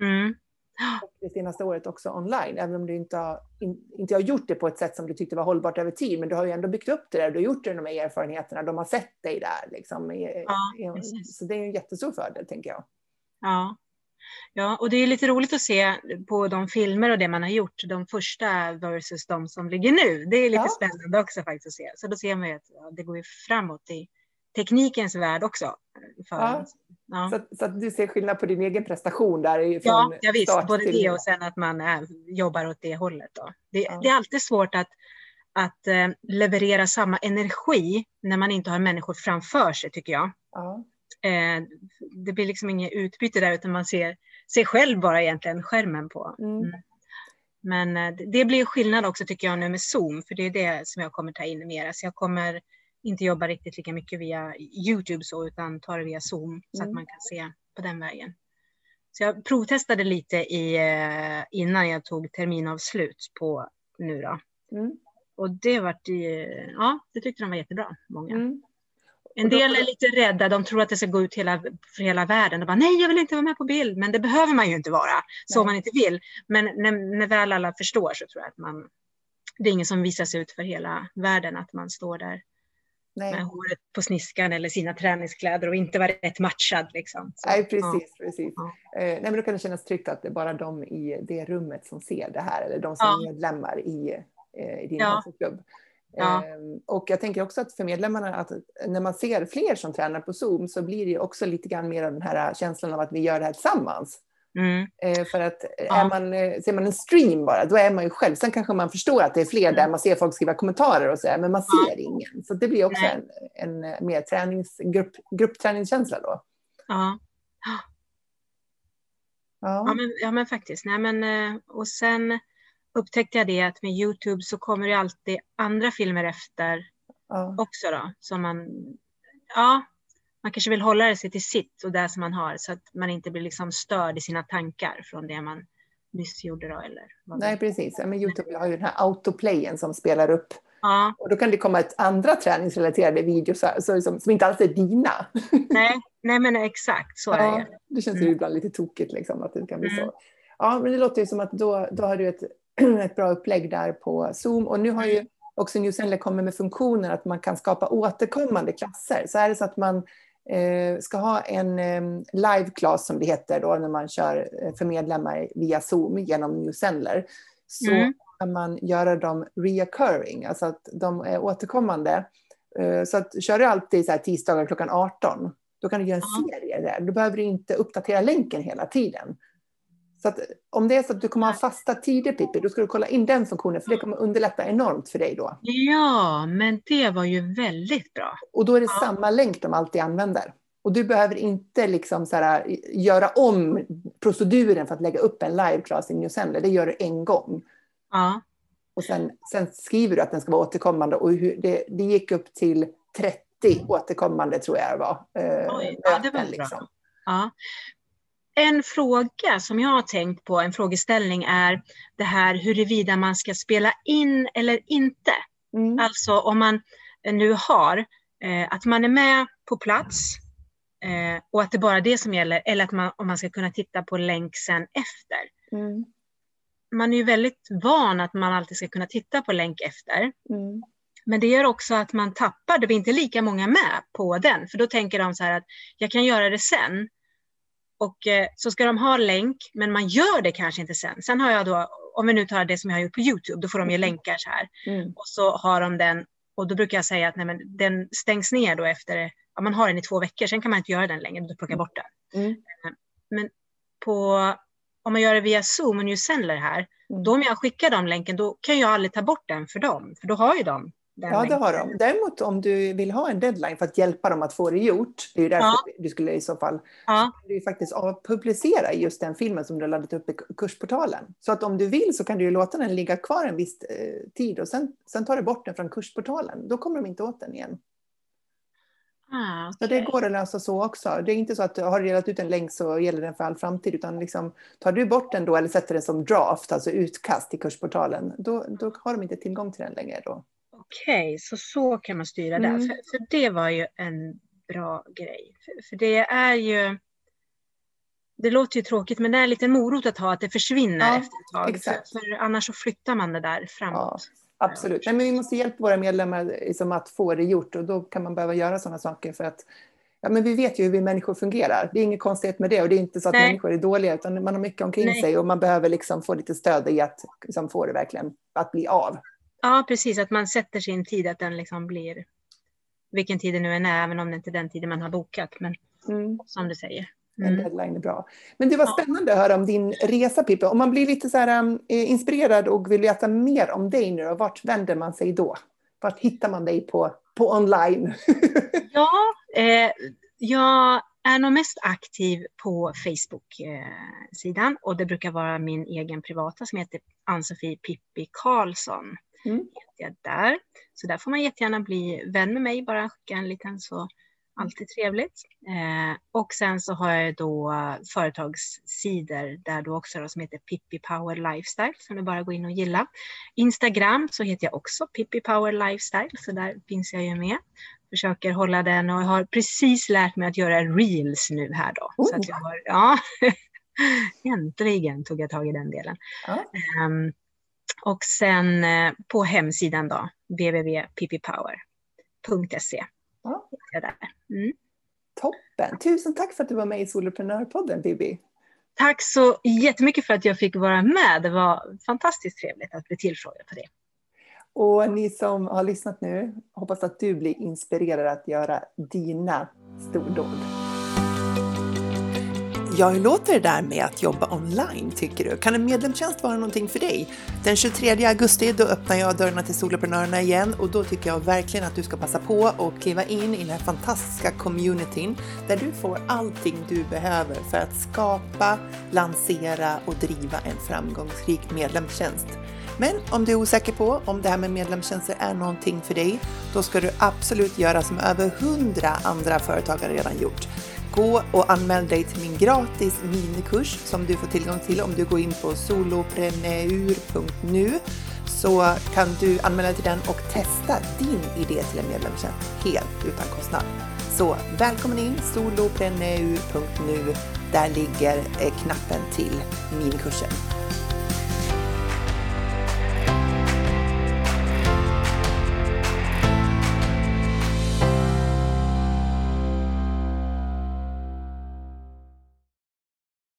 Speaker 2: Mm.
Speaker 1: Och det senaste året också online, även om du inte har, in, inte har gjort det på ett sätt som du tyckte var hållbart över tid. Men du har ju ändå byggt upp det där, du har gjort det, de här erfarenheterna, de har sett dig där. Liksom.
Speaker 2: Ja.
Speaker 1: Så det är en jättestor fördel, tänker jag.
Speaker 2: Ja. Ja, och det är lite roligt att se på de filmer och det man har gjort, de första versus de som ligger nu. Det är lite ja. spännande också faktiskt att se. Så då ser man ju att det går ju framåt i teknikens värld också.
Speaker 1: Ja. ja. Så, så, att du ser skillnad på din egen prestation där? Från
Speaker 2: ja, ja visst. Både till... det och sen att man är, jobbar åt det hållet. Då. Det, det är alltid svårt att, att eh, leverera samma energi när man inte har människor framför sig, tycker jag. Ja. Eh, det blir liksom inget utbyte där, utan man ser sig själv bara egentligen skärmen på. Mm. mm. Men eh, det blir skillnad också tycker jag nu med Zoom, för det är det som jag kommer ta in mer. Så jag kommer inte jobba riktigt lika mycket via Youtube så, utan ta det via Zoom mm. så att mm. man kan se på den vägen. Så jag provtestade lite i, eh, innan jag tog terminavslut på nu då. Mm. Och det vart, ja, det tyckte de var jättebra, många. Mm. En del är lite rädda, de tror att det ska gå ut hela, för hela världen. De bara, nej, jag vill inte vara med på bild. Men det behöver man ju inte vara, så man inte vill. Men när, när väl alla förstår så tror jag att man, det är ingen som visas ut för hela världen, att man står där nej. med håret på sniskan eller sina träningskläder och inte var rätt matchad. Liksom.
Speaker 1: Så, nej, precis. Ja. precis. Ja. Eh, nej, men då kan det kännas tryggt att det är bara de i det rummet som ser det här, eller de som ja. är medlemmar i, eh, i din ja. hälsoklubb. Ja. Ehm, och jag tänker också att för medlemmarna att när man ser fler som tränar på Zoom så blir det också lite grann mer av den här känslan av att vi gör det här tillsammans. Mm. Ehm, för att ja. är man, eh, ser man en stream bara, då är man ju själv. Sen kanske man förstår att det är fler där, mm. man ser folk skriva kommentarer och så, men man ser ingen. Så det blir också en, en, eh, mer träningsgrupp, gruppträningskänsla då.
Speaker 2: Ja. Ja. Ja, men, ja, men faktiskt. Nej, men, eh, och sen upptäckte jag det att med Youtube så kommer det alltid andra filmer efter ja. också då. Som man, ja, man kanske vill hålla sig till sitt och det som man har så att man inte blir liksom störd i sina tankar från det man nyss gjorde då. Eller
Speaker 1: Nej, precis. men Youtube har ju den här autoplayen som spelar upp Ja. Och då kan det komma ett andra träningsrelaterade videos så, som, som inte alls är dina.
Speaker 2: Nej, nej men exakt så ja, är det.
Speaker 1: Det känns ju mm. ibland lite tokigt liksom att det kan bli mm. så. Ja, men det låter ju som att då, då har du ett ett bra upplägg där på Zoom. Och nu har ju mm. också New Zealand kommit med funktionen att man kan skapa återkommande klasser. Så är det så att man ska ha en eh, live-class som det heter då när man kör eh, för medlemmar via Zoom genom New Zealand. Så mm. kan man göra dem reoccurring, alltså att de är återkommande. Eh, så att kör du alltid så här tisdagar klockan 18, då kan du göra en serie där. Då behöver du inte uppdatera länken hela tiden. Så att om det är så att du kommer ha fasta tider Pippi, då ska du kolla in den funktionen för det kommer underlätta enormt för dig då.
Speaker 2: Ja, men det var ju väldigt bra.
Speaker 1: Och då är det ja. samma länk de alltid använder. Och du behöver inte liksom så här, göra om proceduren för att lägga upp en live-class i New Zealand. Det gör du en gång. Ja. Och sen, sen skriver du att den ska vara återkommande. Och hur, det, det gick upp till 30 återkommande tror jag det var.
Speaker 2: Eh, Oj, ja, det var liksom. bra. Ja. En fråga som jag har tänkt på, en frågeställning är det här huruvida man ska spela in eller inte. Mm. Alltså om man nu har eh, att man är med på plats eh, och att det bara är det som gäller eller att man, om man ska kunna titta på länk sen efter. Mm. Man är ju väldigt van att man alltid ska kunna titta på länk efter. Mm. Men det gör också att man tappar, det blir inte lika många med på den, för då tänker de så här att jag kan göra det sen. Och eh, så ska de ha länk, men man gör det kanske inte sen. Sen har jag då, om vi nu tar det som jag har gjort på Youtube, då får de ju mm. länkar så här. Mm. Och så har de den, och då brukar jag säga att nej, men den stängs ner då efter, ja, man har den i två veckor, sen kan man inte göra den längre, då plockar jag bort den. Mm. Eh, men på, om man gör det via Zoom och New Sendler här, mm. då om jag skickar dem länken, då kan jag aldrig ta bort den för dem, för då har ju de
Speaker 1: Ja, det har de. Däremot om du vill ha en deadline för att hjälpa dem att få det gjort, det är ju därför ja. du skulle i så fall, ja. du faktiskt avpublicera just den filmen som du har laddat upp i kursportalen. Så att om du vill så kan du ju låta den ligga kvar en viss eh, tid och sen, sen tar du bort den från kursportalen. Då kommer de inte åt den igen. Ah, okay. Så det går att lösa så också. Det är inte så att har du delat ut en länk så gäller den för all framtid, utan liksom, tar du bort den då eller sätter den som draft, alltså utkast i kursportalen, då, då har de inte tillgång till den längre. Då
Speaker 2: okej, okay, så så kan man styra mm. där. För, för, det var ju en bra grej. För, för, det är ju... Det låter ju tråkigt, men det är en liten morot att ha att det försvinner ja, efter ett tag. Exakt. För, för, annars så flyttar man det där framåt.
Speaker 1: Ja, absolut. Nej, men vi måste hjälpa våra medlemmar liksom att få det gjort och då kan man behöva göra sådana saker för att
Speaker 3: ja, men vi vet ju hur vi människor fungerar. Det är inget konstigt med det och det är inte så att
Speaker 2: Nej.
Speaker 3: människor är dåliga utan man har mycket omkring
Speaker 2: Nej.
Speaker 3: sig och man behöver liksom få lite stöd i att liksom, få det verkligen att bli av.
Speaker 2: Ja, precis. Att man sätter sin tid, att den liksom blir vilken tid det nu än är, även om det inte är den tiden man har bokat. Men
Speaker 3: Mm.
Speaker 2: som du säger.
Speaker 3: En
Speaker 2: Mm.
Speaker 3: deadline är bra. Men det var spännande att höra om din resa Pippi. Om man blir lite så här, um, eh, inspirerad och vill veta mer om dig nu, då, vart vänder man sig då? Vart hittar man dig på, på online?
Speaker 2: Ja, eh, jag är nog mest aktiv på Facebook-sidan och det brukar vara min egen privata som heter Ann-Sofie Pippi Karlsson.
Speaker 3: Mm.
Speaker 2: Heter jag där. Så där får man jättegärna bli vän med mig, bara skicka en liten så alltid trevligt. Eh, och sen så har jag då företagssidor där då också då, som heter Pippi Power Lifestyle som du bara går in och gilla. Instagram så heter jag också Pippi Power Lifestyle så där finns jag ju med. Försöker hålla den och jag har precis lärt mig att göra reels nu här då. Så att jag har, ja, äntligen tog jag tag i den delen. Ehm, och sen eh, på hemsidan då, www.pippipower.se.
Speaker 3: Ja.
Speaker 2: Mm.
Speaker 3: Toppen! Tusen tack för att du var med i Soloprenörpodden Bibi.
Speaker 2: Tack så jättemycket för att jag fick vara med. Det var fantastiskt trevligt att bli tillfrågad på det.
Speaker 3: Och ni som har lyssnat nu, hoppas att du blir inspirerad att göra dina stordåd.
Speaker 1: Ja, hur låter det där med att jobba online tycker du? Kan en medlemstjänst vara någonting för dig? Den 23 augusti då öppnar jag dörrarna till Soloprenörerna igen och då tycker jag verkligen att du ska passa på och kliva in i den här fantastiska communityn där du får allting du behöver för att skapa, lansera och driva en framgångsrik medlemstjänst. Men om du är osäker på om det här med medlemstjänster är någonting för dig, då ska du absolut göra som över 100 andra företagare redan gjort. Gå och anmäl dig till min gratis minikurs som du får tillgång till om du går in på solopreneur.nu så kan du anmäla dig till den och testa din idé till en medlemstjänst helt utan kostnad. Så välkommen in solopreneur.nu. Där ligger eh, knappen till minikursen.